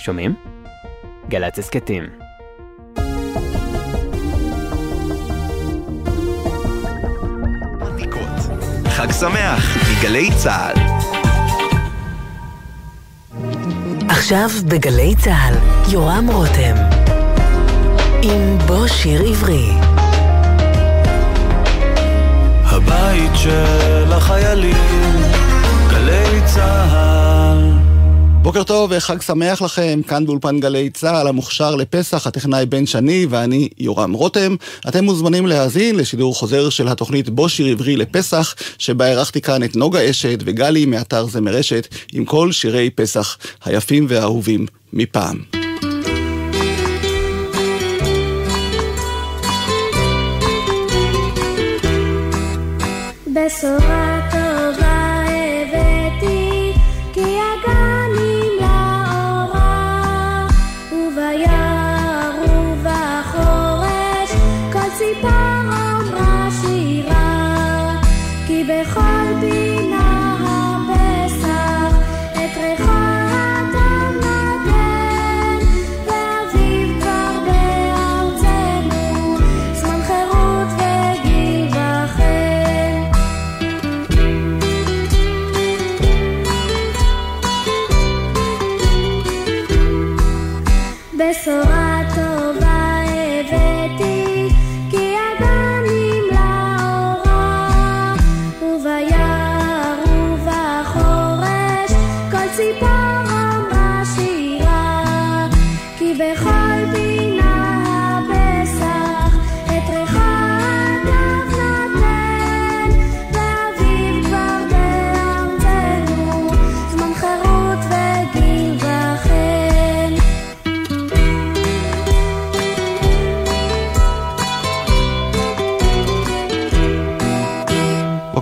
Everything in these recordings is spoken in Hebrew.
שומעים? גל"צ הסכתים. חג שמח מגלי צה"ל. עכשיו בגלי צה"ל, יורם רותם. עם בוא שיר עברי. הבית של החיילים, גלי צה"ל. בוקר טוב וחג שמח לכם, כאן באולפן גלי צה"ל המוכשר לפסח, הטכנאי בן שני ואני יורם רותם. אתם מוזמנים להאזין לשידור חוזר של התוכנית בוא שיר עברי לפסח, שבה אירחתי כאן את נוגה אשת וגלי מאתר זמרשת, עם כל שירי פסח היפים והאהובים מפעם. בשורה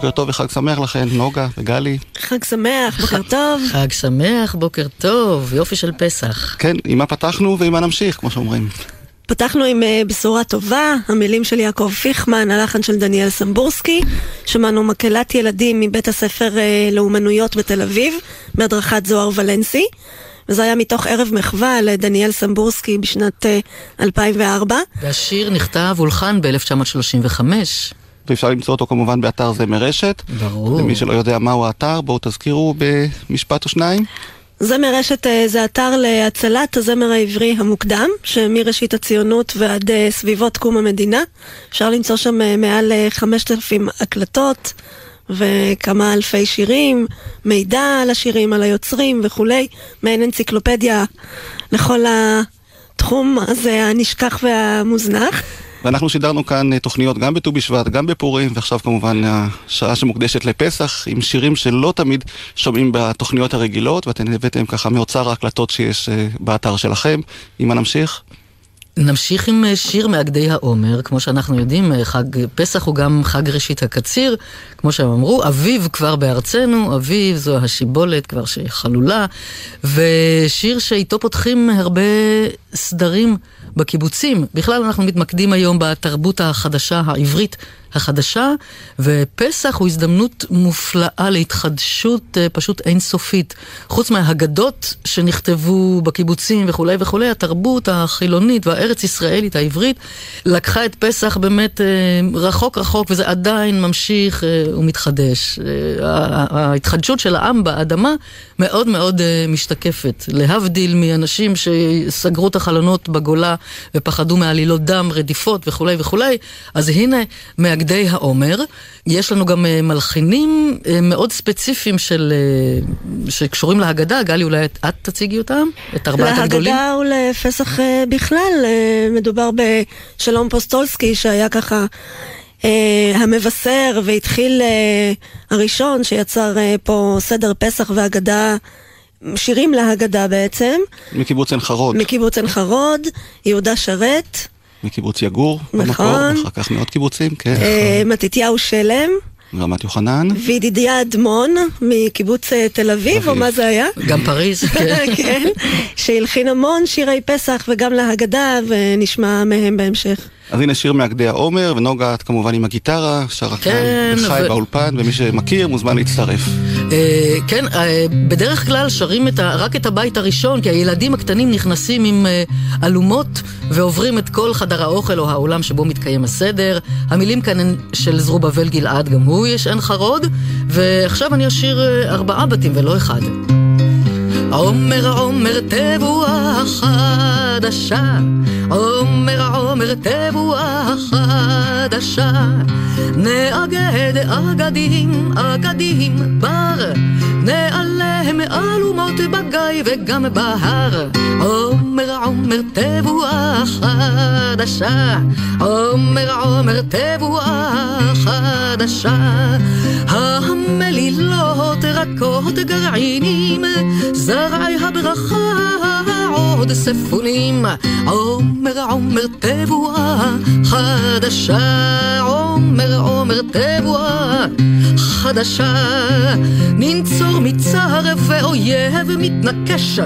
בוקר טוב וחג שמח לכם, נוגה וגלי. חג שמח, בוקר טוב. חג שמח, בוקר טוב, יופי של פסח. כן, עם מה פתחנו ועם מה נמשיך, כמו שאומרים. פתחנו עם אה, בשורה טובה, המילים של יעקב פיכמן, הלחן של דניאל סמבורסקי. שמענו מקהלת ילדים מבית הספר אה, לאומנויות בתל אביב, בהדרכת זוהר ולנסי. וזה היה מתוך ערב מחווה לדניאל סמבורסקי בשנת אה, 2004. והשיר נכתב הולחן ב-1935. ואפשר למצוא אותו כמובן באתר זמרשת. ברור. למי שלא יודע מהו האתר, בואו תזכירו במשפט או שניים. זמר רשת אה, זה אתר להצלת הזמר העברי המוקדם, שמראשית הציונות ועד אה, סביבות קום המדינה. אפשר למצוא שם אה, מעל אה, 5,000 הקלטות וכמה אלפי שירים, מידע על השירים, על היוצרים וכולי, מעין אנציקלופדיה לכל התחום הזה הנשכח והמוזנח. ואנחנו שידרנו כאן אה, תוכניות גם בט"ו בשבט, גם בפורים, ועכשיו כמובן השעה שמוקדשת לפסח, עם שירים שלא תמיד שומעים בתוכניות הרגילות, ואתם הבאתם ככה מאוצר ההקלטות שיש אה, באתר שלכם. עם מה נמשיך? נמשיך עם אה, שיר מאגדי העומר, כמו שאנחנו יודעים, אה, חג פסח הוא גם חג ראשית הקציר, כמו שהם אמרו, אביב כבר בארצנו, אביב זו השיבולת כבר שחלולה, ושיר שאיתו פותחים הרבה סדרים בקיבוצים. בכלל אנחנו מתמקדים היום בתרבות החדשה, העברית החדשה, ופסח הוא הזדמנות מופלאה להתחדשות אה, פשוט אינסופית. חוץ מהאגדות שנכתבו בקיבוצים וכולי וכולי, התרבות החילונית והארץ ישראלית העברית לקחה את פסח באמת אה, רחוק רחוק, וזה עדיין ממשיך אה, ומתחדש. ההתחדשות של העם באדמה מאוד מאוד משתקפת. להבדיל מאנשים שסגרו את החלונות בגולה ופחדו מעלילות דם, רדיפות וכולי וכולי, אז הנה מאגדי העומר. יש לנו גם אה, מלחינים אה, מאוד ספציפיים של, אה, שקשורים להגדה. גלי, אולי את, את תציגי אותם? את ארבעת הגדולים? להגדה ולפסח אה, בכלל, מדובר בשלום פוסטולסקי שהיה ככה המבשר והתחיל הראשון שיצר פה סדר פסח והגדה, שירים להגדה בעצם, מקיבוץ עין חרוד, מקיבוץ עין חרוד, יהודה שרת, מקיבוץ יגור, נכון. במקור, אחר כך מאות קיבוצים, כן. אה, מתתיהו שלם, רמת יוחנן, וידידיה אדמון מקיבוץ אה, תל אביב, אביב. או מה זה היה? גם פריז, כן. כן, שהלחין המון שירי פסח וגם להגדה, ונשמע מהם בהמשך. אז הנה שיר מאגדי העומר, ונוגה את כמובן עם הגיטרה, שרה כן, כאן, וחי ו- באולפן, ומי שמכיר מוזמן להצטרף. אה, כן, אה, בדרך כלל שרים את ה, רק את הבית הראשון, כי הילדים הקטנים נכנסים עם אה, אלומות ועוברים את כל חדר האוכל או האולם שבו מתקיים הסדר. המילים כאן הן של זרובבל גלעד, גם הוא יש עין חרוד, ועכשיו אני אשיר אה, ארבעה בתים ולא אחד. עומר עומר תבואה חדשה, עומר עומר תבואה חדשה, נאגד אגדים אגדים בר, נעלה מאלומות בגיא וגם בהר. עומר עומר תבואה חדשה, עומר עומר תבואה חדשה, רכות גרעינים, זרעי הברכה עוד ספונים. עומר עומר תבואה חדשה, עומר עומר תבואה חדשה. ננצור מצר ואויב מתנקש,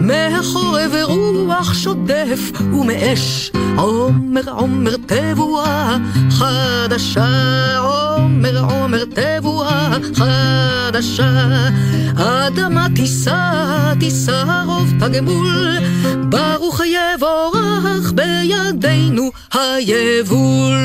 מהחורב רוח שודף ומאש. עומר עומר תבואה חדשה, עומר עומר תבואה חדשה. אדמה תישא תישא רוב תגמול, ברוך יבורך בידינו היבול.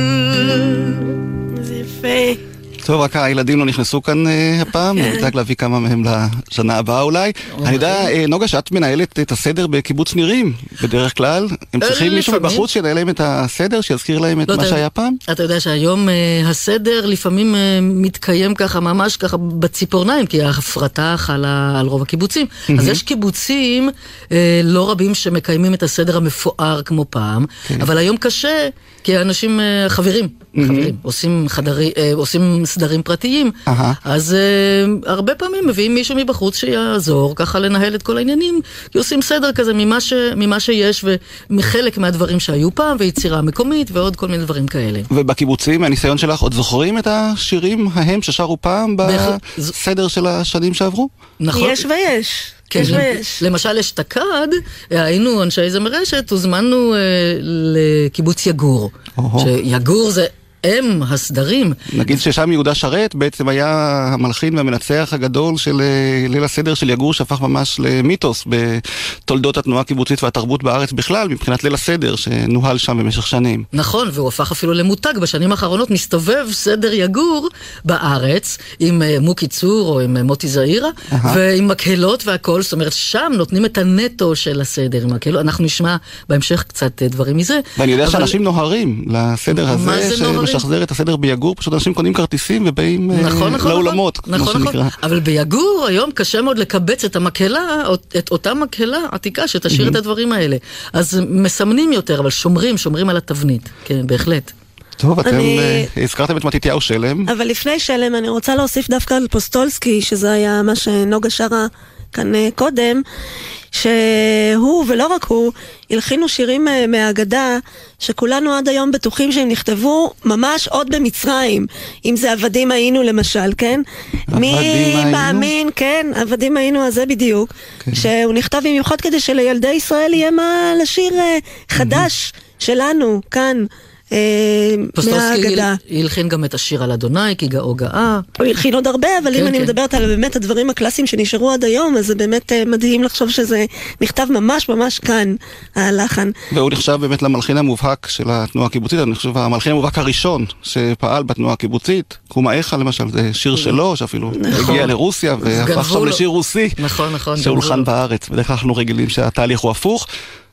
זה יפה. טוב, רק הילדים לא נכנסו כאן אה, הפעם, כן. נדאג להביא כמה מהם לשנה הבאה אולי. אני יודע, אה, נוגה, שאת מנהלת את הסדר בקיבוץ נירים, בדרך כלל. הם אה, צריכים מישהו לפעמים. מבחוץ שינהל להם את הסדר, שיזכיר להם את לא, מה שהיה פעם? אתה יודע שהיום אה, הסדר לפעמים אה, מתקיים ככה ממש ככה בציפורניים, כי ההפרטה חלה על רוב הקיבוצים. אז יש קיבוצים אה, לא רבים שמקיימים את הסדר המפואר כמו פעם, כן. אבל היום קשה, כי האנשים אה, חברים, חברים, אה, עושים סדרים פרטיים, אהה. אז אה, הרבה פעמים מביאים מישהו מבחוץ שיעזור ככה לנהל את כל העניינים, כי עושים סדר כזה ממה, ש, ממה שיש ומחלק מהדברים שהיו פעם, ויצירה מקומית ועוד כל מיני דברים כאלה. ובקיבוצים, מהניסיון שלך, עוד זוכרים את השירים ההם ששרו פעם. בסדר של השנים שעברו? נכון? יש ויש. כן, יש. למשל אשתקד, היינו אנשי זמר רשת, הוזמנו אה, לקיבוץ יגור. אוהו. שיגור זה אם הסדרים. נגיד ששם יהודה שרת בעצם היה המלחין והמנצח הגדול של אה, ליל הסדר של יגור שהפך ממש למיתוס בתולדות התנועה הקיבוצית והתרבות בארץ בכלל מבחינת ליל הסדר שנוהל שם במשך שנים. נכון, והוא הפך אפילו למותג. בשנים האחרונות מסתובב סדר יגור בארץ עם אה, מוקי צור או עם אה, מוטי זעירה, ועם מקהלות והכל, זאת אומרת, שם נותנים את הנטו של הסדר עם מקהלות. אנחנו נשמע בהמשך קצת דברים מזה. ואני יודע אבל- שאנשים נוהרים לסדר מה הזה זה נוהרים? שמשחזר את הסדר ביגור, פשוט אנשים קונים כרטיסים ובאים אה, נכון, נכון, לאולמות, נכון, כמו נכון, שנקרא. נכון. אבל ביגור היום קשה מאוד לקבץ את המקהלה, את אותה מקהלה עתיקה שתשאיר את הדברים האלה. אז מסמנים יותר, אבל שומרים, שומרים על התבנית. כן, בהחלט. טוב, אתם אני- אה, הזכרתם את מתתיהו שלם. אבל לפני שלם, אני רוצה להוסיף דווקא על פוסטולסקי, שזה היה מה שנוגה שרה כאן אה, קודם, שהוא, ולא רק הוא, הלחינו שירים אה, מהאגדה, שכולנו עד היום בטוחים שהם נכתבו ממש עוד במצרים. אם זה עבדים היינו למשל, כן? מי היינו? מאמין, כן, עבדים היינו, אז זה בדיוק. כן. שהוא נכתב במיוחד כדי שלילדי ישראל יהיה מה לשיר אה, חדש שלנו, כאן. אה, מהאגדה. הל- הלחין גם את השיר על אדוני, כי גאו גאה. הוא הלחין עוד הרבה, אבל כן, אם אני כן. מדברת על באמת הדברים הקלאסיים שנשארו עד היום, אז זה באמת אה, מדהים לחשוב שזה נכתב ממש ממש כאן, הלחן. והוא נחשב באמת למלחין המובהק של התנועה הקיבוצית, אני חושב המלחין המובהק הראשון שפעל בתנועה הקיבוצית. קומאיך למשל, זה שיר שלו, שאפילו הגיע לרוסיה והפך שם. לשיר רוסי, נכון, נכון. שהולחן. בארץ. בדרך כלל אנחנו רגילים שהתהליך הוא הפוך.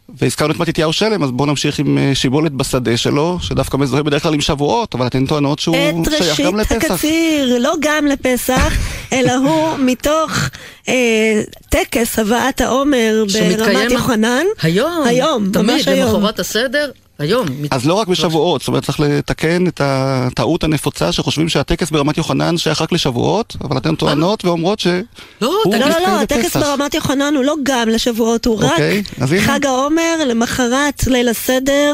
והזכרנו את מתתיהו שלם, אז בואו נמשיך עם אה, שיבולת בשדה שלו, שדווקא מזוהה בדרך כלל עם שבועות, אבל אתן טוענות שהוא את שייך ראשית גם לפסח. הקציר, לא גם לפסח, אלא הוא מתוך אה, טקס הבאת העומר ברמת שמתקיים יוחנן. היום, היום, תמיד, ממש היום. למחרת הסדר, היום. אז לא רק בשבועות, זאת אומרת צריך לתקן את הטעות הנפוצה שחושבים שהטקס ברמת יוחנן שייך רק לשבועות, אבל אתן טוענות ואומרות ש... לא, לא, לא, לא, הטקס. ברמת יוחנן הוא לא גם לשבועות, הוא רק אוקיי. חג העומר, למחרת ליל הסדר.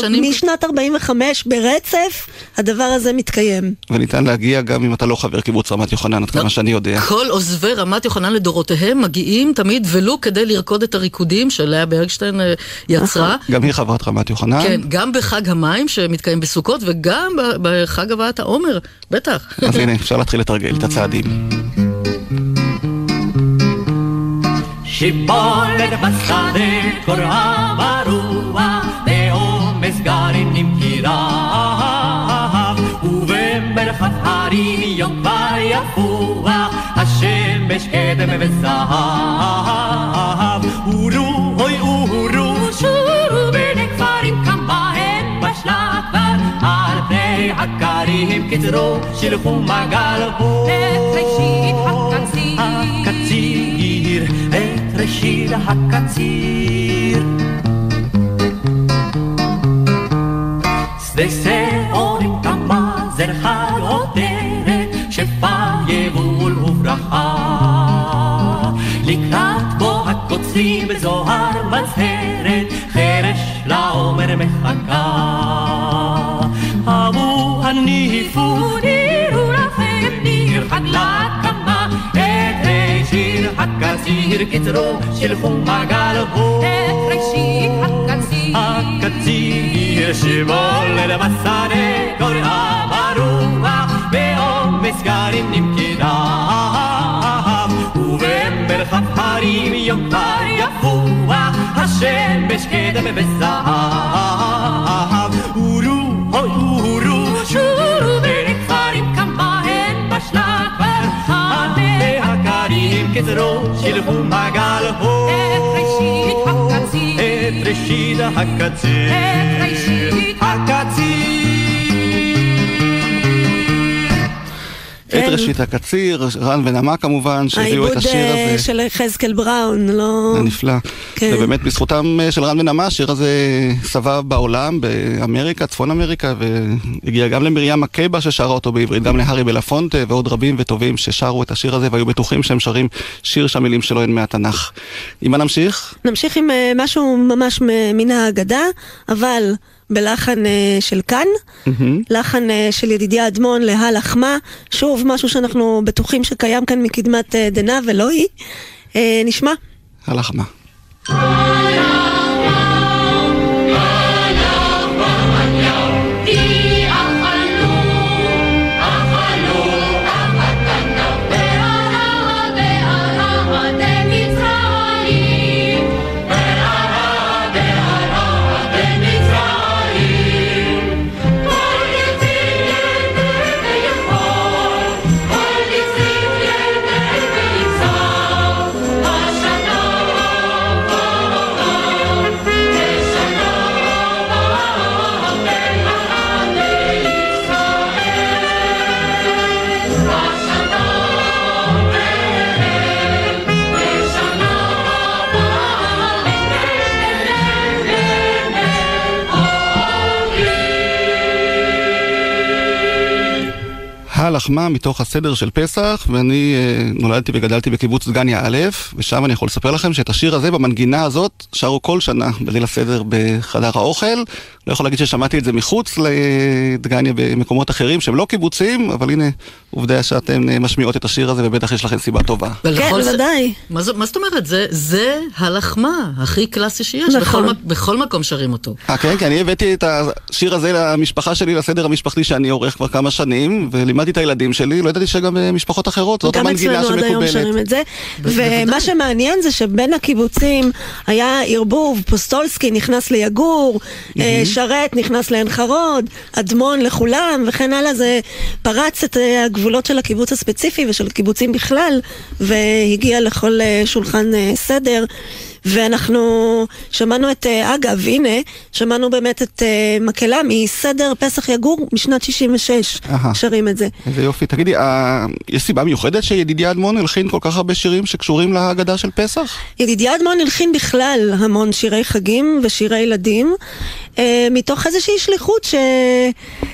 שנים? ומשנת 45 ברצף, הדבר הזה מתקיים. וניתן להגיע גם אם אתה לא חבר קיבוץ רמת יוחנן, עד כמה שאני יודע. כל עוזבי רמת יוחנן לדורותיהם מגיעים תמיד ולו כדי לרקוד את הריקודים של לאה ברגשטיין אה, יצרה. גם היא חברת רמת יוחנן. כן, גם בחג המים שמתקיים בסוכות וגם בחג הבאת העומר, בטח. אז הנה, אפשר להתחיל לתרגל את הצעדים. שיבולת בשדה קוראה ברוח, בעומס כי רב, ובמרחב הרים יום כבר יפוח, השמש קדם וזהב. הן בשלה כבר, על פני הכרים קצרו, שלחו מגל בו. את ראשית הקציר, הקציר, את ראשית הקציר. שדה שעורים כמה זר חג עותרת, שפע יבול וברכה. לקראת בו מחכה. אבו הניפו נירו לכם ניר חג להקמה, את ראשית הקציר קצרו שלחו מגל בו. את ראשית הקציר, הקציר שבולד בשדה קוראה ברוח, בעומס גרעינים כנב, ובמרחב הרים יום כבר יפוח, השמש קדם וזהב. אורו, אוי אורו, שורו בין כפרים כמה הן בשלה כבר, עדי הכרים קצרו שלחו מגל הו. את ראשית הקציר, את ראשית הקציר, את ראשית את ראשית הקציר, רן ונמה כמובן, שהביאו העיבוד את השיר אה, הזה. של יחזקאל בראון, לא... הנפלא. כן. ובאמת בזכותם אה, של רן ונמה, השיר הזה סבב בעולם, באמריקה, צפון אמריקה, והגיע גם למרים מקייבה ששרה אותו בעברית, גם להארי בלפונטה ועוד רבים וטובים ששרו את השיר הזה והיו בטוחים שהם שרים שיר שהמילים שלו הן מהתנ"ך. עם מה נמשיך? נמשיך עם אה, משהו ממש מן האגדה, אבל בלחן אה, של כאן, לחן אה, של ידידיה אדמון להלחמה, שוב משהו שאנחנו בטוחים שקיים כאן מקדמת אה, דנא ולא היא. אה, נשמע. הלחמה. הלחמה מתוך הסדר של פסח, ואני אה, נולדתי וגדלתי בקיבוץ דגניה א', ושם אני יכול לספר לכם שאת השיר הזה במנגינה הזאת שרו כל שנה בליל הסדר בחדר האוכל. לא יכול להגיד ששמעתי את זה מחוץ לדגניה במקומות אחרים שהם לא קיבוצים, אבל הנה עובדה שאתן אה, משמיעות את השיר הזה ובטח יש לכם סיבה טובה. כן, זה- בוודאי. מה זאת אומרת? זה- זה הלחמה הכי קלאסי שיש, נכון. בכל מק- בכל מקום שרים אותו. אה, כן, כי אני הבאתי את השיר הזה למשפחה שלי, לסדר המשפחתי שאני עורך כבר כמה שנים, ולימדתי את הילדים שלי, לא ידעתי שגם אה, משפחות אחרות, זאת גם המנגינה אצלנו עד היום שמקובלת. שרים את זה. ומה שמעניין זה שבין הקיבוצים היה ערבוב, פוסטולסקי נכנס ליגור, אה, שרת נכנס לעין חרוד, אדמון לכולם וכן הלאה, זה פרץ את אה, הגבולות של הקיבוץ הספציפי ושל קיבוצים בכלל, והגיע לכל שולחן סדר. ואנחנו שמענו את, אה, אגב, הנה, שמענו באמת את אה, מקהלה מסדר פסח יגור משנת 66, אהה. שרים את זה. איזה יופי. תגידי, אה, יש סיבה מיוחדת שידידיה אדמון הלחין כל כך הרבה שירים שקשורים להגדה של פסח? ידידיה אדמון הלחין בכלל המון שירי חגים ושירי ילדים, אה, מתוך איזושהי שליחות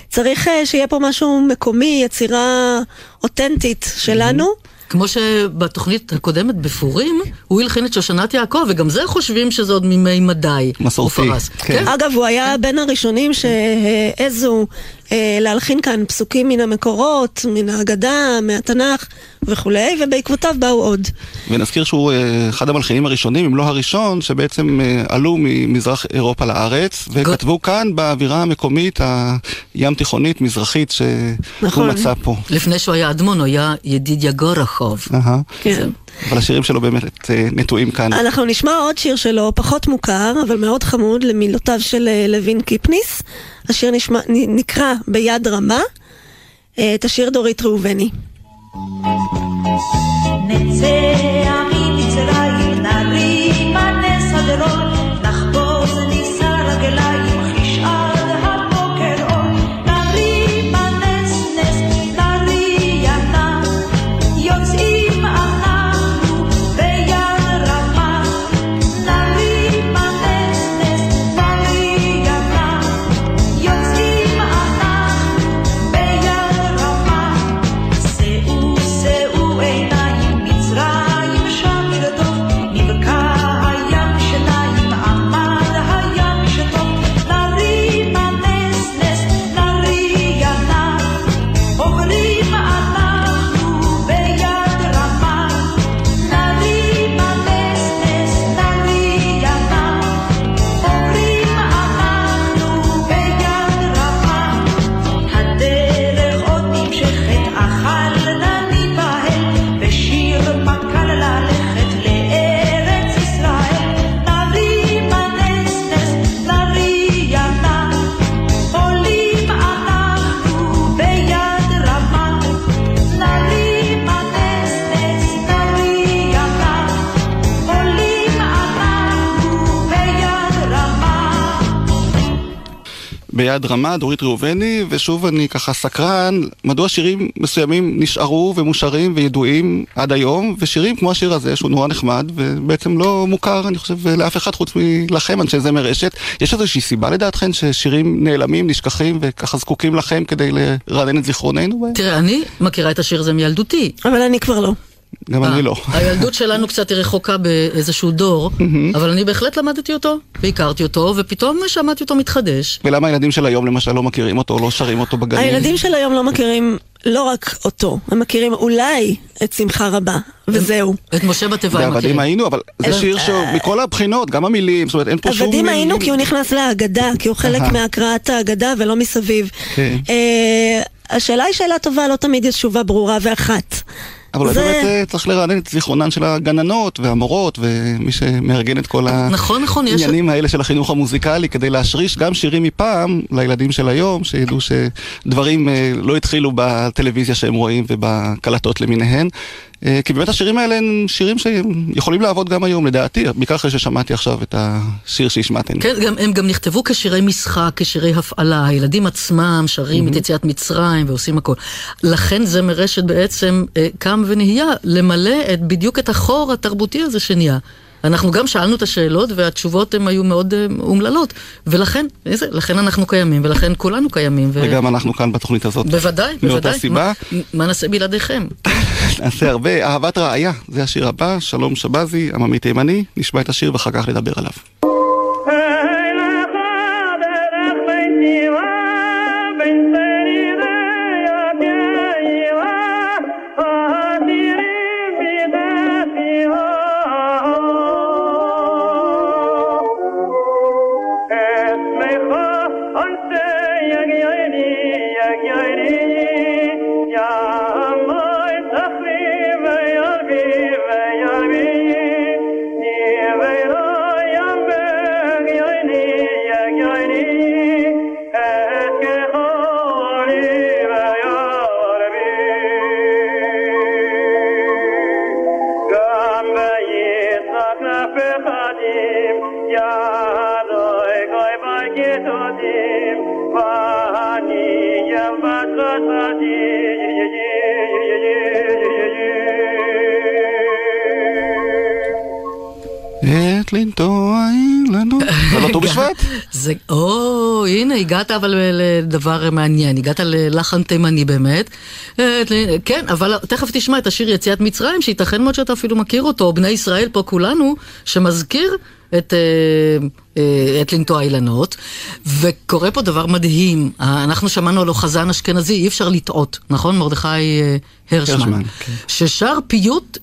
שצריך אה, שיהיה פה משהו מקומי, יצירה אותנטית שלנו. כמו שבתוכנית הקודמת בפורים, הוא הלחין את שושנת יעקב, וגם זה חושבים שזה עוד מימי מדי. מסורתי. כן. כן. אגב, הוא היה בין הראשונים שהעזו להלחין כאן פסוקים מן המקורות, מן ההגדה, מהתנ"ך וכולי, ובעקבותיו באו עוד. ונזכיר שהוא אה, אחד המלחינים הראשונים, אם לא הראשון, שבעצם אה, עלו ממזרח אירופה לארץ, וכתבו כאן באווירה המקומית, הים תיכונית, מזרחית, שהוא נכון. מצא פה. לפני שהוא היה אדמון, הוא היה ידידיה גורחוב. אהה. כן. אבל השירים שלו באמת אה, נטועים כאן. אנחנו נשמע עוד שיר שלו, פחות מוכר, אבל מאוד חמוד, למילותיו של אה, לוין קיפניס. השיר נשמע, נקרא ביד רמה. אה, את השיר דורית ראובני. נצא ביד רמה, דורית ראובני, ושוב אני ככה סקרן, מדוע שירים מסוימים נשארו ומושרים וידועים עד היום, ושירים כמו השיר הזה, שהוא נורא נחמד, ובעצם לא מוכר, אני חושב, לאף אחד חוץ מלכם, אנשי זמר רשת. יש איזושהי סיבה לדעתכן ששירים נעלמים, נשכחים, וככה זקוקים לכם כדי לרענן את זיכרוננו? תראה, אני מכירה את השיר הזה מילדותי. אבל אני כבר לא. גם אני לא. הילדות שלנו קצת רחוקה באיזשהו דור, אבל אני בהחלט למדתי אותו, והכרתי אותו, ופתאום שמעתי אותו מתחדש. ולמה הילדים של היום למשל לא מכירים אותו, לא שרים אותו בגנים? הילדים של היום לא מכירים לא רק אותו, הם מכירים אולי את שמחה רבה, וזהו. את משה בתיבה הם ועבדים מכירים. היינו, אבל זה אה, שיר שהוא מכל הבחינות, גם המילים, זאת אומרת אין פה שום... עבדים היינו. כי הוא נכנס להגדה, כי הוא חלק. מהקראת ההגדה ולא מסביב. כן. אה, השאלה היא שאלה טובה, לא תמיד יש תשובה ברורה ואחת. אבל אולי זה- באמת אה, צריך לרענן את זיכרונן של הגננות והמורות ומי שמארגן את כל נכון, נכון, יש... העניינים האלה של החינוך המוזיקלי כדי להשריש גם שירים מפעם לילדים של היום, שידעו שדברים אה, לא התחילו בטלוויזיה שהם רואים ובקלטות למיניהן. אה, כי באמת השירים האלה הם שירים שיכולים לעבוד גם היום לדעתי, בעיקר אחרי ששמעתי עכשיו את השיר שהשמעתם. כן, גם, הם גם נכתבו כשירי משחק, כשירי הפעלה, הילדים עצמם שרים את יציאת מצרים ועושים הכל. לכן זמר רשת בעצם אה, קם ונהיה למלא את, בדיוק את החור התרבותי הזה שנהיה. אנחנו גם שאלנו את השאלות והתשובות הן היו מאוד אה, אומללות, ולכן, איזה, לכן אנחנו קיימים, ולכן כולנו קיימים. ו... וגם אנחנו כאן בתוכנית הזאת. בוודאי, מאותה בוודאי. סיבה. מה, מה נעשה בלעדיכם? נעשה הרבה. אהבת רעיה, זה השיר הבא, שלום שבזי, עממי תימני, נשמע את השיר ואחר כך נדבר עליו. בשבט? זה, או, הנה, הגעת אבל לדבר מעניין, הגעת ללחן תימני באמת. אה, כן, אבל תכף תשמע את השיר יציאת מצרים, שייתכן מאוד שאתה אפילו מכיר אותו, בני ישראל פה כולנו, שמזכיר את, אה, אה, את לנטוע אילנות, וקורה פה דבר מדהים. אנחנו שמענו עלו חזן אשכנזי, אי אפשר לטעות, נכון? מרדכי הרשמן. הרשמן, כן. ששר פיוט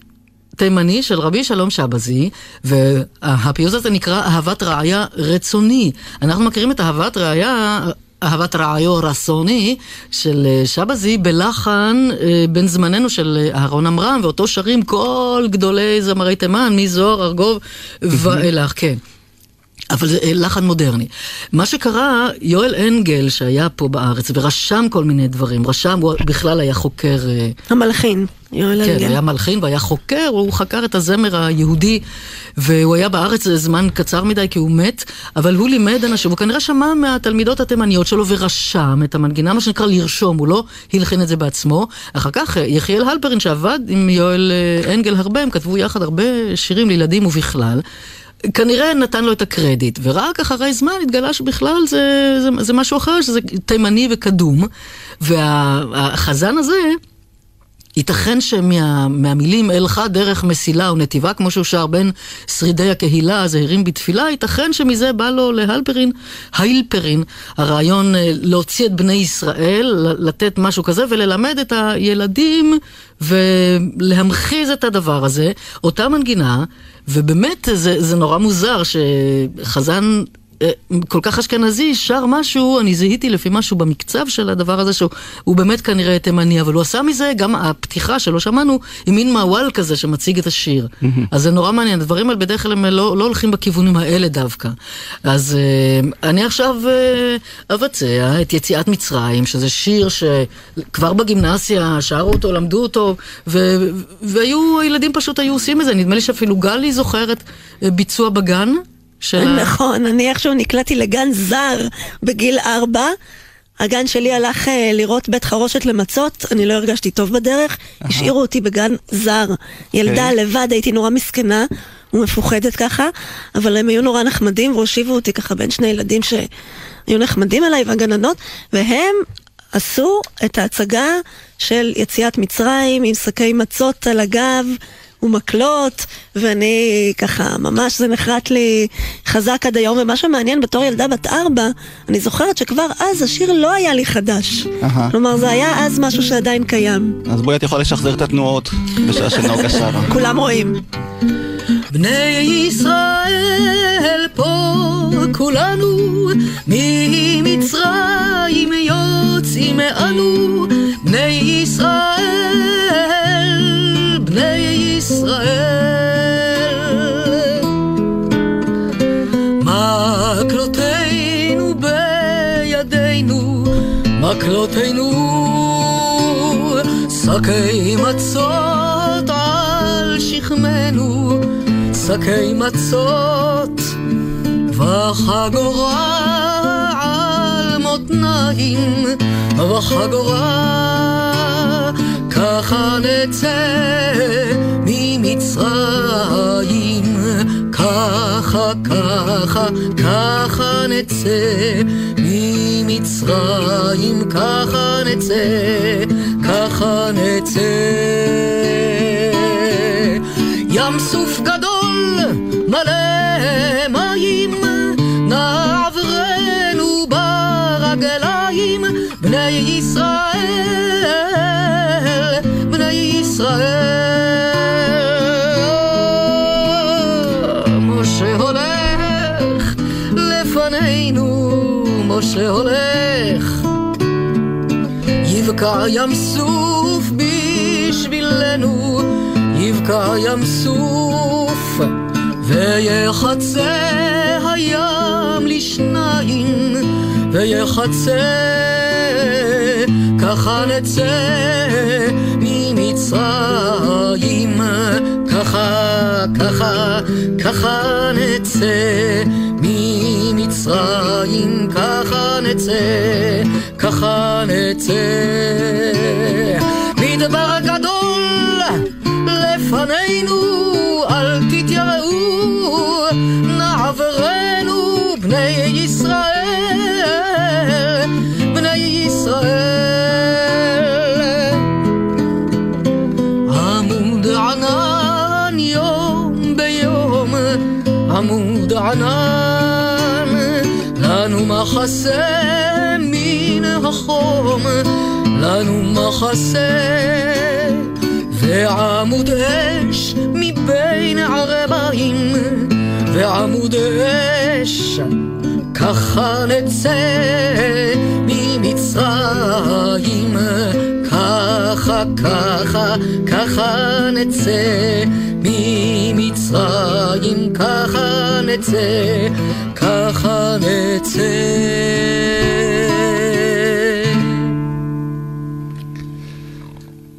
תימני של רבי שלום שבזי, והפיוט הזה נקרא אהבת רעיה רצוני. אנחנו מכירים את אהבת רעיה... אהבת רעיו רסוני של אה, שבזי בלחן אה, בן זמננו של אה, אהרון עמרם, ואותו שרים כל גדולי זמרי תימן, מזוהר, ארגוב ואילך, כן. אבל זה אה, לחן מודרני. מה שקרה, יואל אנגל שהיה פה בארץ ורשם כל מיני דברים, רשם, הוא בכלל היה חוקר... אה, המלחין, יואל כן, אנגל. היה מלחין והיה חוקר, הוא חקר את הזמר היהודי, והוא היה בארץ זמן קצר מדי כי הוא מת, אבל הוא לימד אנשים, הוא כנראה שמע מהתלמידות התימניות שלו ורשם את המנגינה, מה שנקרא לרשום, הוא לא הלחין את זה בעצמו. אחר כך אה, יחיאל הלפרין שעבד עם יואל אנגל הרבה, הם כתבו יחד הרבה שירים לילדים ובכלל. כנראה נתן לו את הקרדיט, ורק אחרי זמן התגלה שבכלל זה, זה, זה משהו אחר, שזה תימני וקדום. והחזן הזה, ייתכן שמהמילים אלך דרך מסילה ונתיבה, כמו שהוא שר בין שרידי הקהילה הזהירים בתפילה, ייתכן שמזה בא לו להלפרין, האילפרין, הרעיון אה, להוציא את בני ישראל, לתת משהו כזה וללמד את הילדים ולהמחיז את הדבר הזה, אותה מנגינה, ובאמת זה, זה נורא מוזר שחזן כל כך אשכנזי, שר משהו, אני זיהיתי לפי משהו במקצב של הדבר הזה, שהוא הוא באמת כנראה תימני, אבל הוא עשה מזה, גם הפתיחה שלא שמענו, היא מין מעוול כזה שמציג את השיר. אז זה נורא מעניין, הדברים האלה בדרך כלל הם לא, לא הולכים בכיוונים האלה דווקא. אז אה, אני עכשיו אה, אבצע את יציאת מצרים, שזה שיר שכבר בגימנסיה שרו אותו, למדו אותו, ו, והיו, הילדים פשוט היו עושים את זה, נדמה לי שאפילו גלי זוכרת אה, ביצוע בגן. של נכון, אני איכשהו נקלעתי לגן זר בגיל ארבע. הגן שלי הלך אה, לראות בית חרושת למצות, אני לא הרגשתי טוב בדרך, השאירו אותי בגן זר. ילדה אוקיי. לבד, הייתי נורא מסכנה ומפוחדת ככה, אבל הם היו נורא נחמדים והושיבו אותי ככה בין שני ילדים שהיו נחמדים אליי והגננות, והם עשו את ההצגה של יציאת מצרים עם שקי מצות על הגב. ומקלות, ואני ככה, ממש זה נחרט לי חזק עד היום, ומה שמעניין בתור ילדה בת ארבע, אני זוכרת שכבר אז השיר לא היה לי חדש. כלומר, זה היה אז משהו שעדיין קיים. אז בואי את יכולה לשחזר את התנועות בשעה שנוגה שרה. כולם רואים. בני ישראל פה כולנו ממצרים יוצאים אנו בני ישראל בני ישראל. מקלותינו בידינו מקלותינו שקי מצות על שכמנו שקי מצות וחגורה על מותניים וחגורה ככה נצא ממצרים. ככה ככה ככה נצא ממצרים. ככה נצא ככה נצא. ים סוף גדול מלא משה הולך יבקע ים סוף בשבילנו, יבקע ים סוף, ויחצה הים לשניים, ויחצה, ככה נצא ממצרים, ככה, ככה, ככה נצא ממצרים, ככה נצא, ככה נצא. מדבר גדול לפנינו, אל תתייראו, נעברנו בני ישראל, בני ישראל. עמוד ענן יום ביום, עמוד ענן, מחסה מן החום, לנו מחסה, ועמוד אש מבין ערביים, ועמוד אש, ככה נצא ממצרים, ככה, ככה, ככה נצא ממצרים, ככה נצא, ככה נצא.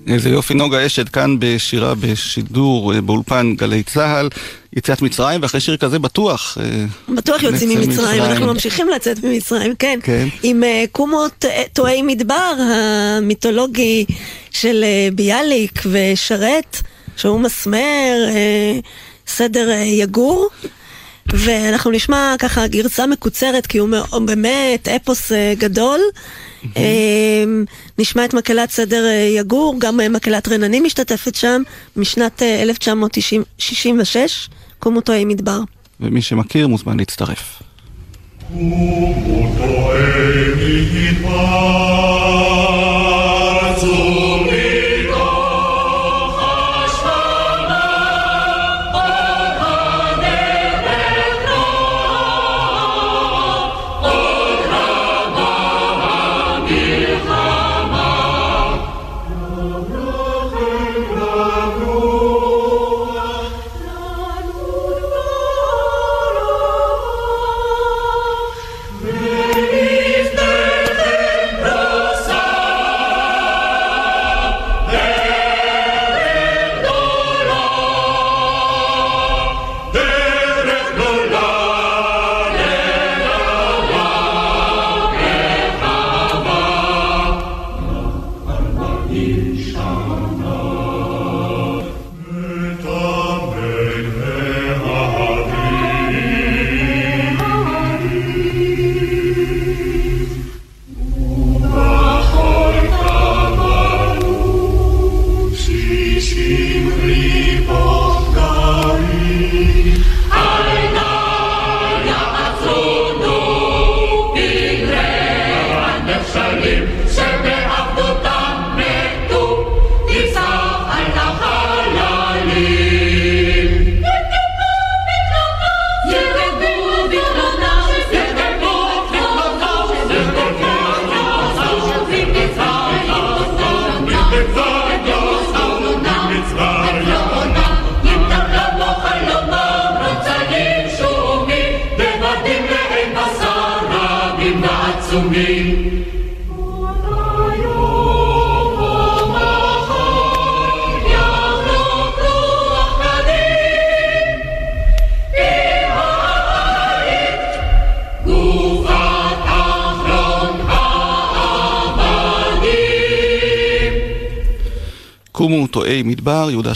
איזה יופי נוגה אשד כאן בשירה בשידור אה, באולפן גלי צה"ל, יציאת מצרים, ואחרי שיר כזה בטוח. אה, בטוח יוצאים ממצרים. אנחנו ממשיכים לצאת ממצרים, כן. כן. עם קומות אה, טועי מדבר המיתולוגי של אה, ביאליק ושרת, שהוא מסמר אה, סדר יגור. ואנחנו נשמע ככה גרסה מקוצרת, כי הוא באמת אפוס אה, גדול. אה, נשמע את מקהלת סדר אה, יגור, גם אה, מקהלת רננים משתתפת שם, משנת אה, 1966, קומו טועי מדבר. ומי שמכיר מוזמן להצטרף. קומו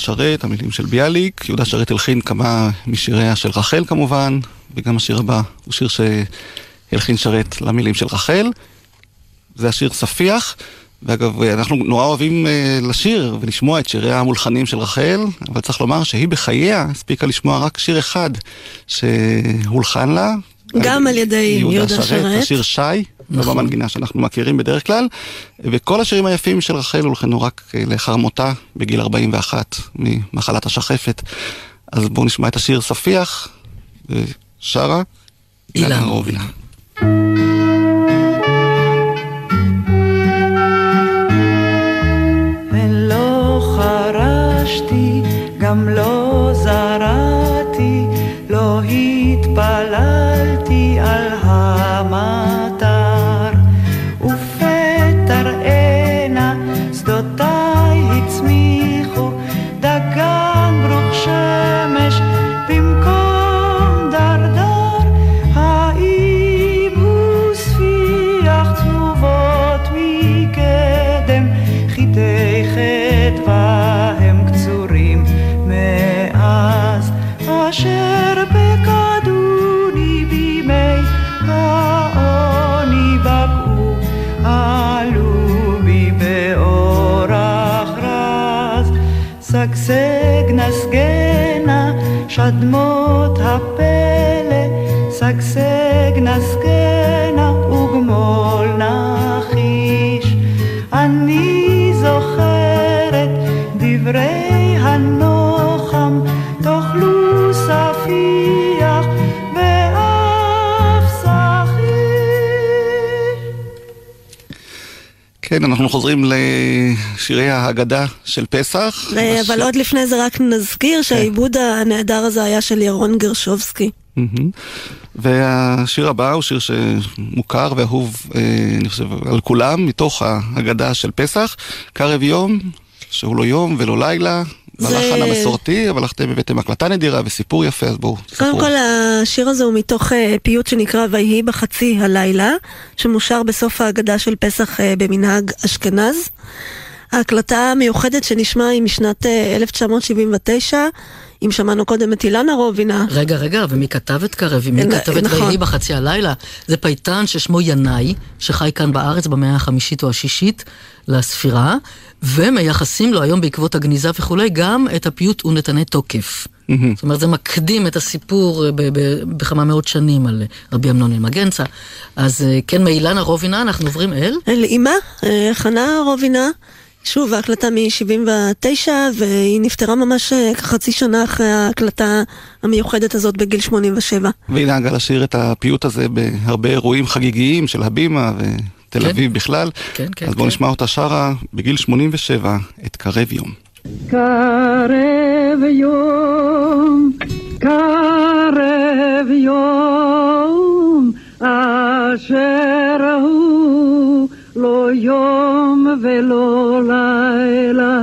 שרת, המילים של ביאליק. יהודה שרת הלחין כמה משיריה של רחל כמובן, וגם השיר הבא הוא שיר שהלחין שרת למילים של רחל. זה השיר ספיח. ואגב, אנחנו נורא אוהבים אה, לשיר ולשמוע את שיריה המולחנים של רחל, אבל צריך לומר שהיא בחייה הספיקה לשמוע רק שיר אחד שהולחן לה. גם על ידי יהודה שרת. השיר שי, לא במנגינה שאנחנו מכירים בדרך כלל, וכל השירים היפים של רחל הולחנו רק אה, לאחר מותה בגיל 41 ממחלת השחפת. אז בואו נשמע את השיר ספיח, ושרה אילנה רובינה. גם לא כן, אנחנו חוזרים לשירי ההגדה של פסח. אה, אבל עוד לפני זה רק נזכיר שהעיבוד הנהדר הזה היה של ירון גרשובסקי. והשיר הבא הוא שיר שמוכר ואהוב, אה, אני חושב, על כולם, מתוך ההגדה של פסח, קרב יום, שהוא לא יום ולא לילה, בלחן המסורתי, אבל אתם הבאתם הקלטה נדירה וסיפור יפה, אז בואו, קודם. כל השיר הזה הוא מתוך אה, פיוט שנקרא ויהי בחצי הלילה, שמושר בסוף ההגדה של פסח אה, במנהג אשכנז. ההקלטה המיוחדת שנשמע היא משנת אה, 1979, אם שמענו קודם את אילנה רובינה. רגע, רגע, ומי כתב את קרב? מי נ- כתב את נכון. ויהי בחצי הלילה? זה פייטן ששמו ינאי, שחי כאן בארץ במאה החמישית או השישית לספירה, ומייחסים לו היום בעקבות הגניזה וכולי גם את הפיוט ונתנה תוקף. זאת אומרת, זה מקדים את הסיפור אה, בכמה מאות שנים על אה, רבי אמנון אלמגנצה. אז אה, כן, מאילנה רובינה, אנחנו עוברים אל? אל אימה, אה, חנה רובינה. שוב, ההקלטה מ-79, והיא נפטרה ממש אה, כחצי שנה אחרי ההקלטה המיוחדת הזאת בגיל 87. והנה הגל לשיר את הפיוט הזה בהרבה אירועים חגיגיים של הבימה ותל כן. אביב בכלל. כן, כן, אז בואו כן. נשמע אותה שרה בגיל 87 את קרב יום. קרב יום, קרב יום, אשר הוא לא יום ולא לילה.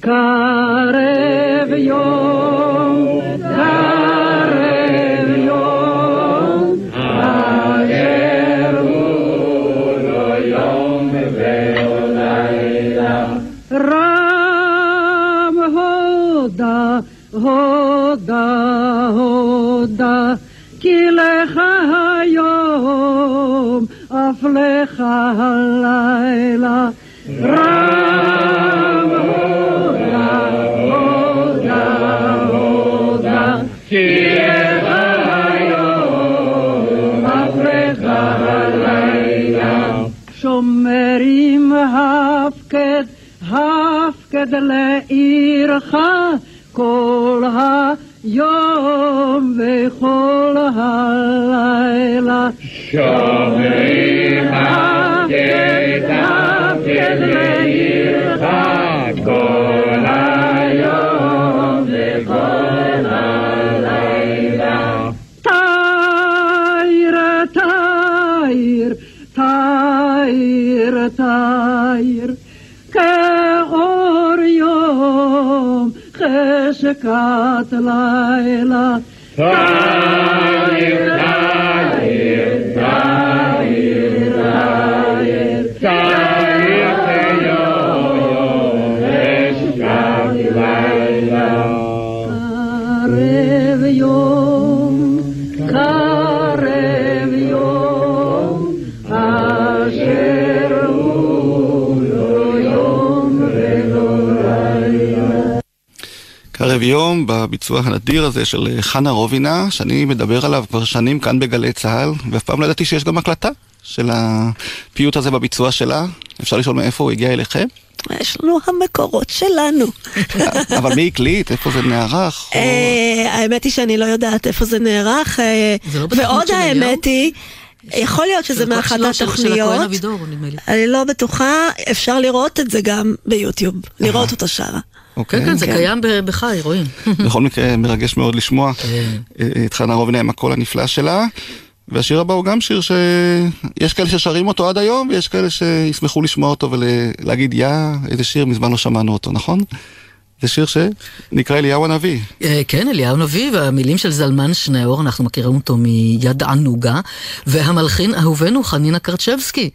קרב יום, קרב יום, אשר הוא לא יום ולא לילה. רם הודה, הודה, הודה, כי לך היום, אף לך הלילה. רם הודה, הודה, הודה, כי לך היום, אף לך הלילה. שומרים הפקד, הפקד לעירך כל היום וכל הלילה. שומרים תאיר, תאיר, כאור יום, חשכת לילה. תאיר, תאיר, תאיר, תאיר, תאיר קרב יום בביצוע הנדיר הזה של אה, חנה רובינה, שאני מדבר עליו כבר שנים כאן בגלי צה"ל, ואף פעם לא ידעתי שיש גם הקלטה של הפיוט הזה בביצוע שלה. אפשר לשאול מאיפה הוא הגיע אליכם? יש לנו המקורות שלנו. אבל מי הקליט? איפה זה נערך? אה, האמת היא שאני לא יודעת איפה זה נערך, אה, לא ועוד? האמת היא, יכול להיות שזה מאחת של התוכניות. אני לא בטוחה, אפשר לראות את זה גם ביוטיוב, לראות אותה שרה. אוקיי. כן, כן, זה כן. קיים בחי, רואים. בכל מקרה, מרגש מאוד לשמוע אה, את חנה רובינה עם הקול הנפלא שלה. והשיר הבא הוא גם שיר שיש כאלה ששרים אותו עד היום, ויש כאלה שישמחו לשמוע אותו ולהגיד, יא, איזה שיר, מזמן לא שמענו אותו, נכון? זה שיר שנקרא אליהו הנביא. אה, כן, אליהו נביא, והמילים של זלמן שניאור, אנחנו מכירים אותו מיד ענוגה, והמלחין אהובנו חנינה קרצ'בסקי.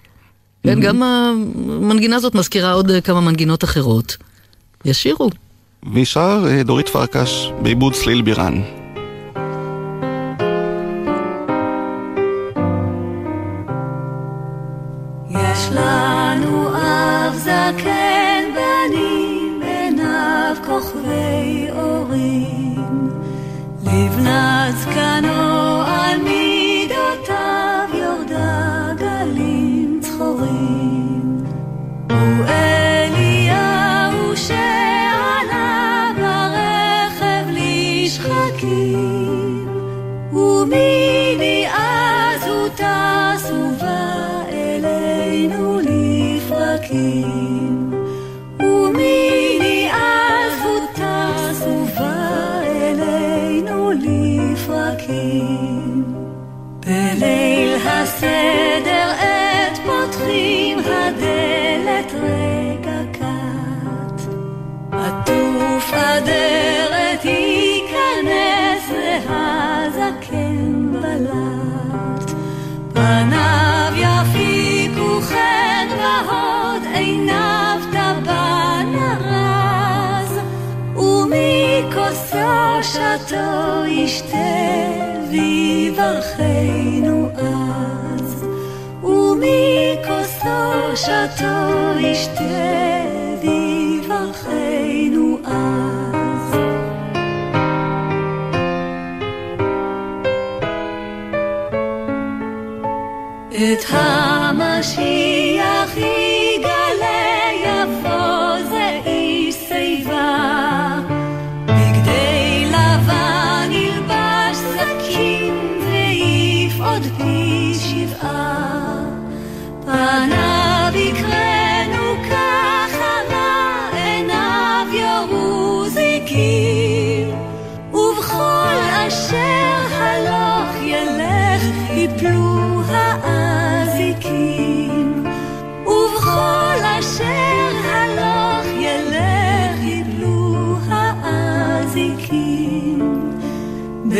כן, גם המנגינה הזאת מזכירה עוד אה, כמה מנגינות אחרות. ישירו. והיא שר אה, דורית פרקש בעיבוד סליל בירן. יש לנו אב זקן בנים, עיניו כוכבי אורים. לבנת זקנו על מידותיו בליל הסדר עת פותחים הדלת רגע קט. עטוף אדרת ייכנס והזקן בלט. פניו יפיקו חן והוד עיניו טבן ארז. ומכוסו שתו ישתה ויברכנו אז. ומכוסו שתו ישתה ויברכנו אז. את המשיח יגלה יבוא זה איש שיבה בגדי לבן ילבש זקים ויפעוד פי שבעה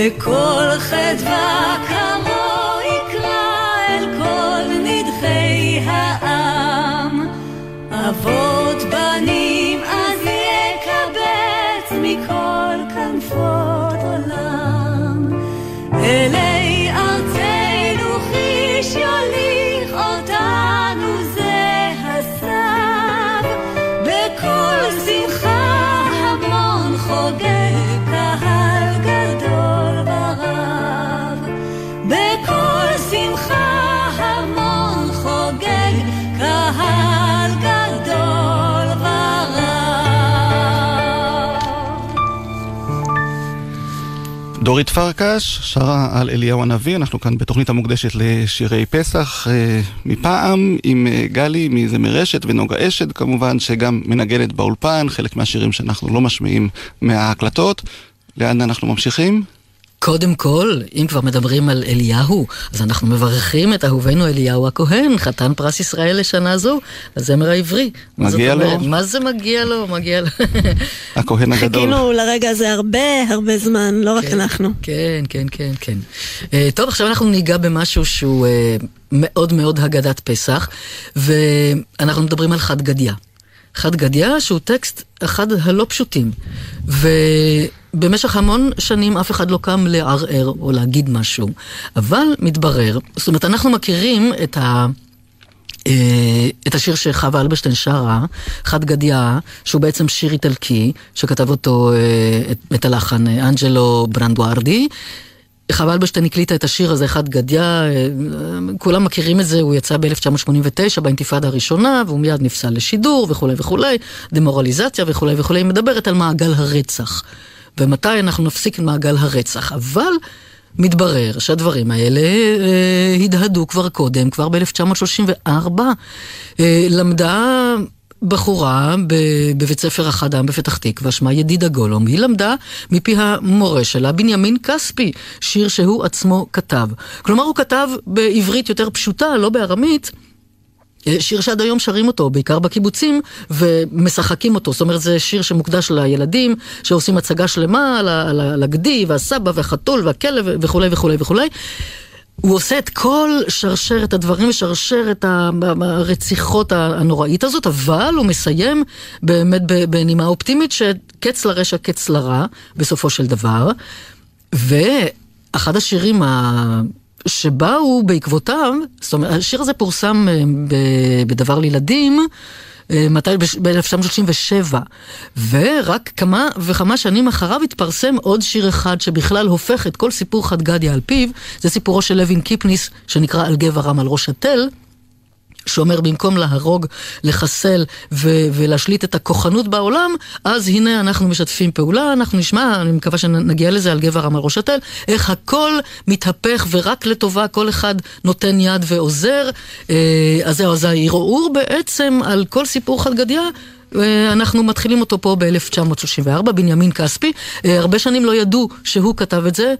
בכל חדווה דורית פרקש שרה על אליהו הנביא, אנחנו כאן בתוכנית המוקדשת לשירי פסח אה, מפעם עם אה, גלי מזמר רשת ונוגה אשד כמובן, שגם מנגנת באולפן, חלק מהשירים שאנחנו לא משמיעים מההקלטות. לאן אנחנו ממשיכים? קודם כל, אם כבר מדברים על אליהו, אז אנחנו מברכים את אהובנו אליהו הכהן, חתן פרס ישראל לשנה זו, הזמר העברי. מגיע לו. אומרת? מה זה מגיע לו? מגיע לו. הכהן הגדול. חיכינו לרגע הזה הרבה הרבה זמן, לא רק אנחנו. כן, כן, כן, כן. אה, טוב, עכשיו אנחנו ניגע במשהו שהוא אה, מאוד מאוד הגדת פסח, ואנחנו מדברים על חד גדיא. חד גדיא שהוא טקסט אחד הלא פשוטים, ובמשך המון שנים אף אחד לא קם לערער או להגיד משהו, אבל מתברר, זאת אומרת אנחנו מכירים את ה... אה, את השיר שחווה אלברשטיין שרה, חד גדיא, שהוא בעצם שיר איטלקי, שכתב אותו, אה, את, את הלחן אה, אנג'לו ברנדוארדי. חווה אלברשטיין הקליטה את השיר הזה, חד גדיא, אה, כולם מכירים את זה, הוא יצא ב-1989 באינתיפאדה הראשונה, והוא מיד נפסל לשידור וכולי וכולי, דמורליזציה וכולי וכולי, היא מדברת על מעגל הרצח. ומתי אנחנו נפסיק את מעגל הרצח. אבל מתברר שהדברים האלה אה, הדהדו כבר קודם, כבר ב-1934. אה, למדה בחורה בבית ספר החדם בפתח תקווה, שמה ידידה גולום, היא למדה מפי המורה שלה, בנימין כספי, שיר שהוא עצמו כתב. כלומר, הוא כתב בעברית יותר פשוטה, לא בארמית. אה, שיר שעד היום שרים אותו, בעיקר בקיבוצים, ומשחקים אותו. זאת אומרת, זה שיר שמוקדש לילדים, שעושים הצגה שלמה על הגדי, והסבא, והחתול, והכלב, וכולי וכולי וכולי. הוא עושה את כל שרשרת הדברים, שרשרת הרציחות הנוראית הזאת, אבל הוא מסיים באמת בנימה אופטימית שקץ לרשע, קץ לרע, בסופו של דבר. ואחד השירים ה... שבאו בעקבותיו, זאת אומרת, השיר הזה פורסם אה, בדבר לילדים? ב-1937. ורק כמה וכמה שנים אחריו התפרסם עוד שיר אחד שבכלל הופך את כל סיפור חד גדיא על פיו, זה סיפורו של לוין קיפניס, שנקרא על גבע רם על ראש התל. שאומר במקום להרוג, לחסל ו- ולהשליט את הכוחנות בעולם, אז הנה אנחנו משתפים פעולה, אנחנו נשמע, אני מקווה שנגיע לזה על רם על ראש התל, איך הכל מתהפך ורק לטובה, כל אחד נותן יד ועוזר. אה, אז זהו, אז הערעור בעצם על כל סיפור חד גדיא. אה, אנחנו מתחילים אותו פה ב-1934, בנימין כספי. אה, הרבה שנים לא ידעו שהוא כתב את זה,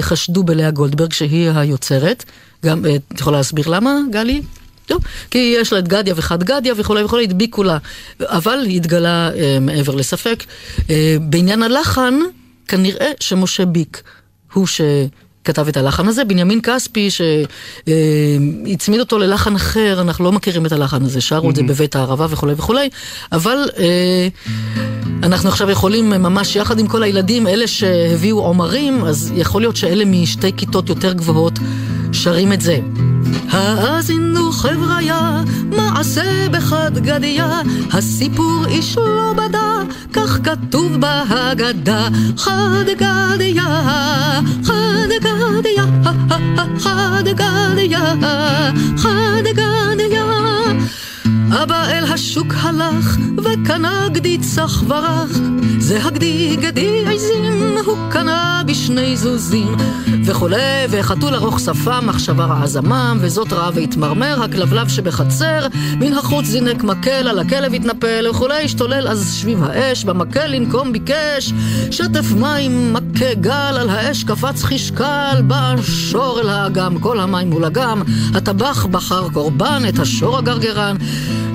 חשדו בלאה גולדברג שהיא היוצרת. גם, את יכולה להסביר למה, גלי? טוב, כי יש לה את גדיה וחד גדיה וכולי וכולי, הדביקו לה. אבל התגלה אה, מעבר לספק. אה, בעניין הלחן, כנראה שמשה ביק הוא ש... כתב את הלחן הזה, בנימין כספי שהצמיד אותו ללחן אחר, אנחנו לא מכירים את הלחן הזה, שרו את זה בבית הערבה וכולי וכולי, אבל אה, אנחנו עכשיו יכולים ממש יחד עם כל הילדים, אלה שהביאו עומרים, אז יכול להיות שאלה משתי כיתות יותר גבוהות שרים את זה. האזינו חבריה, מעשה בחד גדיה, הסיפור איש לא בדה, כך כתוב בהגדה. חד גדיה, חד גדיה, חד גדיה, חד גדיה. אבא אל השוק הלך, וקנה גדי צח ורח. זה הגדי גדי עזים, הוא קנה בשני זוזים. וכולי, וחתול ארוך שפה, מחשבה רעה זמם, וזאת רעה והתמרמר, הכלבלב שבחצר, מן החוץ זינק מקל, על הכלב התנפל, וכולי, השתולל אז שביב האש, במקל לנקום ביקש, שטף מים, מכה גל, על האש קפץ חשקל, בא שור אל האגם, כל המים מול אגם, הטבח בחר קורבן, את השור הגרגרן.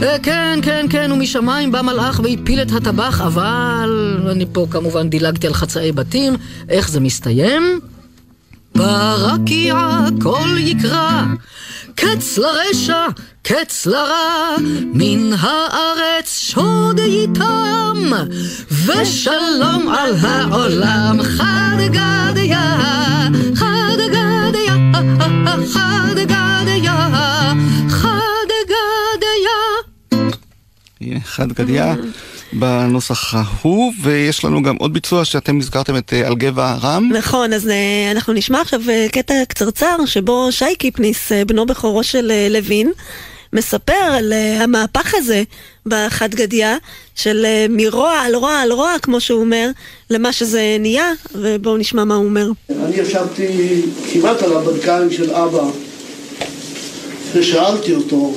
אה, כן, כן, כן, ומשמיים בא מלאך והפיל את הטבח, אבל אני פה כמובן דילגתי על חצאי בתים. איך זה מסתיים? ברקיע כל יקרא, קץ לרשע, קץ לרע, מן הארץ שוד איתם, ושלום על העולם. חד גדיה, חד גדיה, חד גדיה, חד. הנה, חד גדיה בנוסח ההוא, ויש לנו גם עוד ביצוע שאתם הזכרתם את אה, על גבע רם. נכון, אז אה, אנחנו נשמע עכשיו אה, קטע קצרצר שבו שי קיפניס, בנו בכורו של לוין, מספר על המהפך הזה בחד גדיה, של מרוע על רוע על רוע, כמו שהוא אומר, למה שזה נהיה, ובואו נשמע מה הוא אומר. אני ישבתי כמעט על הברכיים של אבא ושאלתי אותו,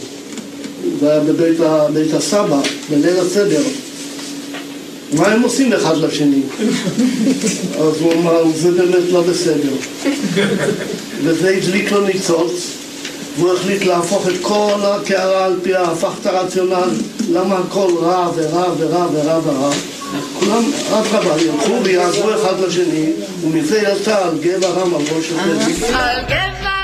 זה היה בבית ה- בית הסבא, בליל הסדר, מה הם עושים אחד לשני? אז הוא אמר, זה באמת לא בסדר. וזה הדליק לו ניצוץ, והוא החליט להפוך את כל הקערה על פיה, הפך את הרציונל, למה הכל רע ורע ורע ורע ורע. כולם, אדרבה, ילכו ויעזרו אחד לשני, ומזה יצא על גבע רם על ראש. על גבע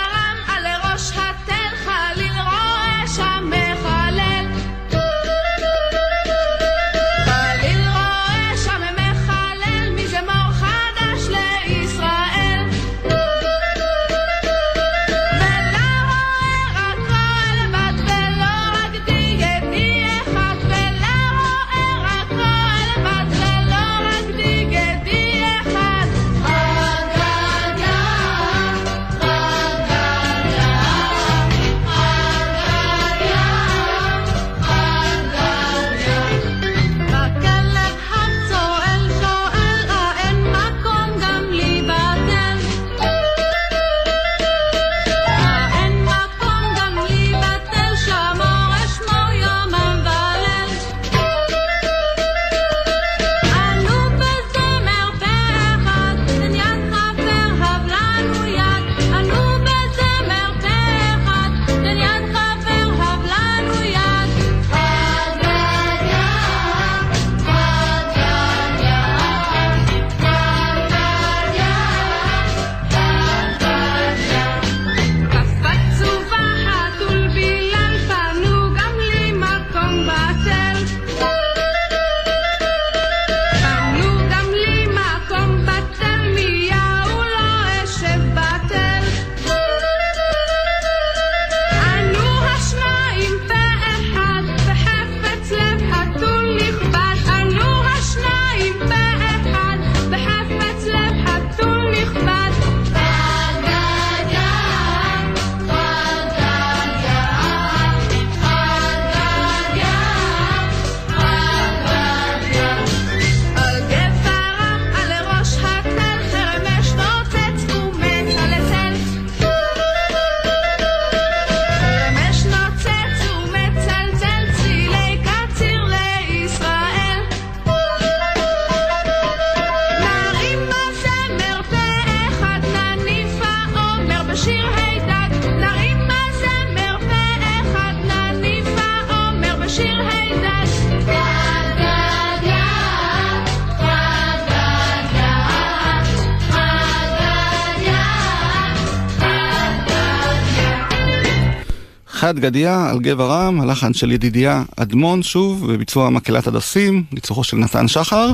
חד גדיה על גבע רם, הלחן של ידידיה אדמון שוב, בביצוע מקהלת הדסים, ניצוחו של נתן שחר.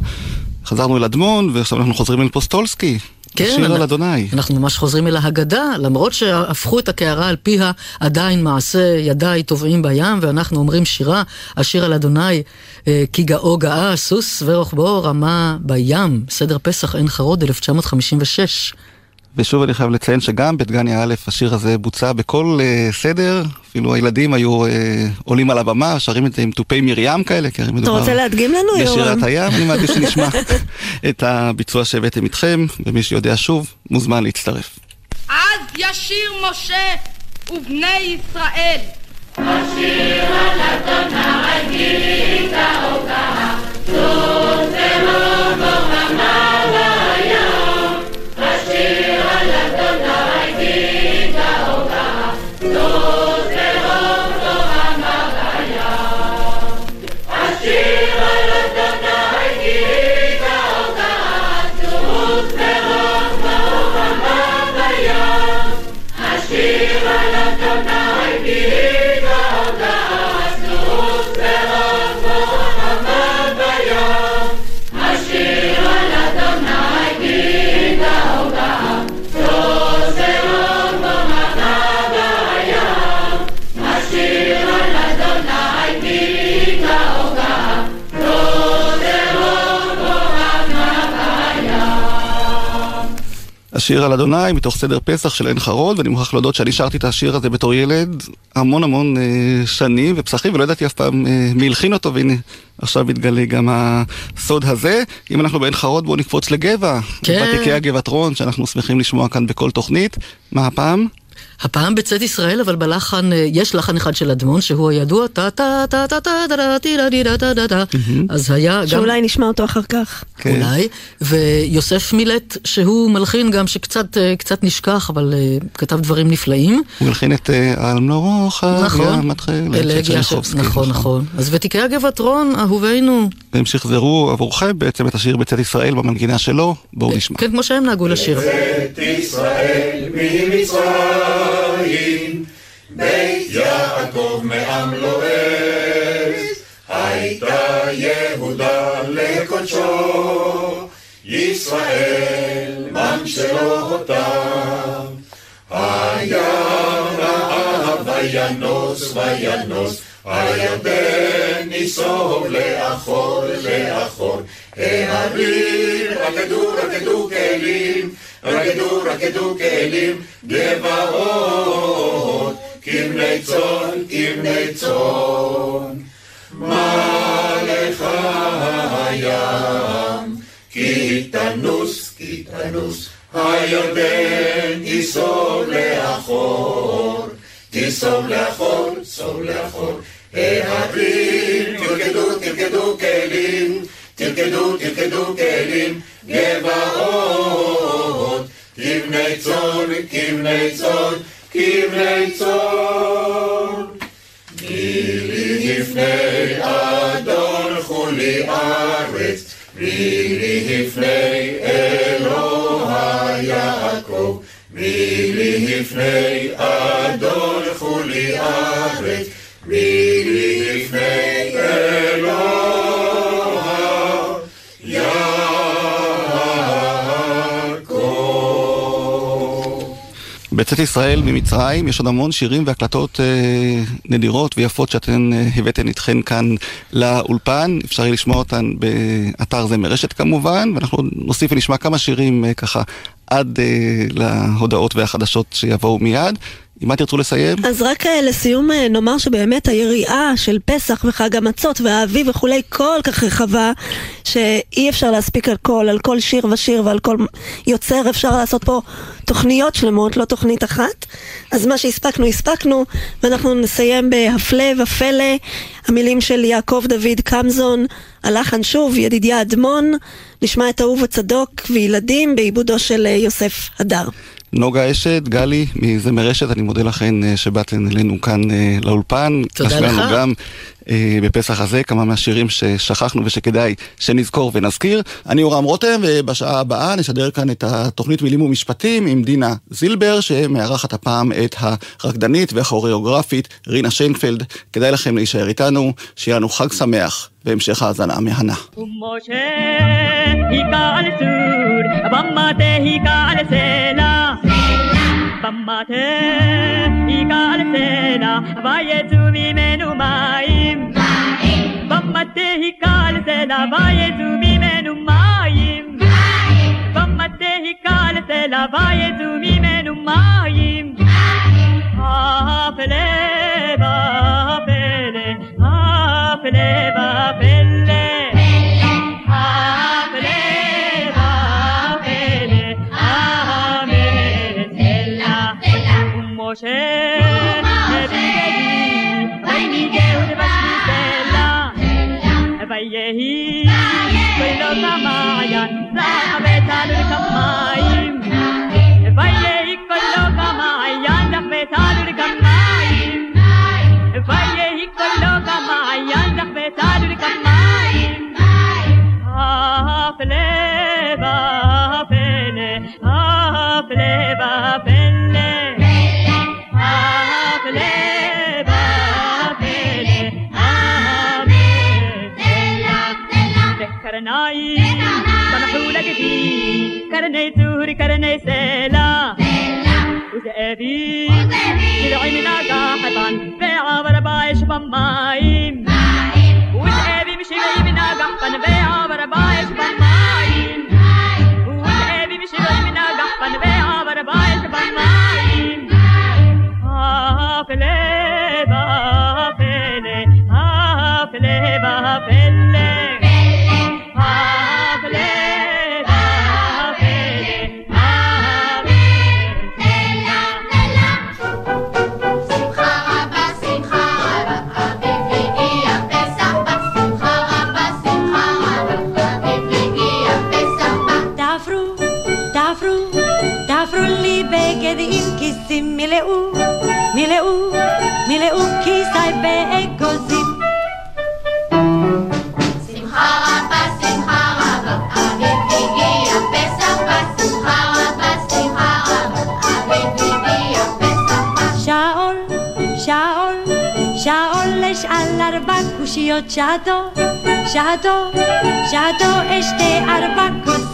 חזרנו אל אדמון, ועכשיו אנחנו חוזרים אל פוסטולסקי. כן, השיר על אנחנו- אדוני. אנחנו ממש חוזרים אל ההגדה, למרות שהפכו את הקערה על פיה, עדיין מעשה ידיי טובעים בים, ואנחנו אומרים שירה, השיר על אדוני, אה, כי גאו גאה, סוס ורוחבו רמה בים, סדר פסח עין חרוד, 1956. ושוב אני חייב לציין שגם בדגניה א' השיר הזה בוצע בכל uh, סדר, אפילו הילדים היו uh, עולים על הבמה, שרים את זה עם תופי מרים כאלה, כי הרי אתה מדובר רוצה להדגים לנו, בשירת יורם? הים, אני מעדיף שנשמע את הביצוע שהבאתם איתכם, ומי שיודע שוב, מוזמן להצטרף. אז ישיר משה ובני ישראל. השיר על אדוני מתוך סדר פסח של עין חרוד, ואני מוכרח להודות שאני שרתי את השיר הזה בתור ילד המון המון אה, שנים ופסחים, ולא ידעתי אף פעם אה, מי הלחין אותו, והנה עכשיו מתגלה גם הסוד הזה. אם אנחנו בעין חרוד בואו נקפוץ לגבע, כן. ותיקי הגבעת רון, שאנחנו שמחים לשמוע כאן בכל תוכנית. מה הפעם? הפעם בצאת ישראל, אבל בלחן, אה, יש לחן אחד של אדמון, שהוא הידוע, טה טה טה טה טה טה טה טה טה טה טה טה אז היה גם... שאולי נשמע אותו אחר כך. כן. אולי, ויוסף מילט, שהוא מלחין גם שקצת אה, קצת נשכח, אבל אה, כתב דברים נפלאים. הוא הלחין את אה, על מנורוחה, נכון. נכון, נכון. אז ותיקי הגבעת רון, אהובינו, והם שחזרו עבורכם בעצם את השיר בצאת ישראל במנגינה שלו, בואו נשמע. כן, כמו שהם נהגו לשיר. את ישראל ממצרים, בית יעקב מעם לועז, הייתה יהודה לקודשו, ישראל ממשלותם. היה רעב וינוס וינוס, הירדן ניסוב לאחור לאחור. ההרים רקדו רקדו כלים, רקדו רקדו כלים, גבעות, כבני צאן, כבני צאן. מה לך הים? כי תנוס, כי תנוס, הירדן תיסוב לאחור, תיסוב לאחור, סוב לאחור. ההרים תרקדו, תרקדו כלים, תרקדו, תרקדו כלים, גבעות, כבני צאן, כבני צאן, כבני צאן. מי לי לפני אדון חולי ארץ, מי לי לפני אלוה יעקב, מי לי לפני אדון חולי ארץ, בצאת ישראל ממצרים יש עוד המון שירים והקלטות אה, נדירות ויפות שאתן אה, הבאתן איתכן כאן לאולפן. אפשר יהיה לשמוע אותן באתר זה מרשת כמובן, ואנחנו נוסיף ונשמע כמה שירים אה, ככה עד אה, להודעות והחדשות שיבואו מיד. עם מה תרצו לסיים? אז רק אה, לסיום אה, נאמר שבאמת היריעה של פסח וחג המצות והאביב וכולי כל כך רחבה שאי אפשר להספיק על כל, על כל שיר ושיר ועל כל יוצר אפשר לעשות פה תוכניות שלמות, לא תוכנית אחת. אז מה שהספקנו הספקנו ואנחנו נסיים בהפלא ופלא המילים של יעקב דוד קמזון, הלחן שוב ידידיה אדמון, נשמע את אהוב הצדוק וילדים בעיבודו של אה, יוסף הדר. נוגה אשת, גלי מזמר רשת, אני מודה לכן אה, שבאתן אלינו כאן אה, לאולפן. תודה לך. לנו גם אה, בפסח הזה כמה מהשירים ששכחנו ושכדאי שנזכור ונזכיר. אני יורם רותם, ובשעה הבאה נשדר כאן את התוכנית מילים ומשפטים עם דינה זילבר, שמארחת הפעם את הרקדנית והכוריאוגרפית רינה שיינפלד. כדאי לכם להישאר איתנו, שיהיה לנו חג שמח והמשך האזנה מהנה. ומשה היכה על סור, במטה היכה על סלע. במטה היכה על סלע, ויצאו ממנו מים. במטה היכה על סלע, ויצאו ממנו מים. במטה היכה על סלע, ויצאו ממנו מים. הפלא America, my צור, קושיות שעתו, שעתו, שעתו אשתה ארבע כוסות.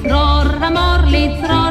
flor, amor, li.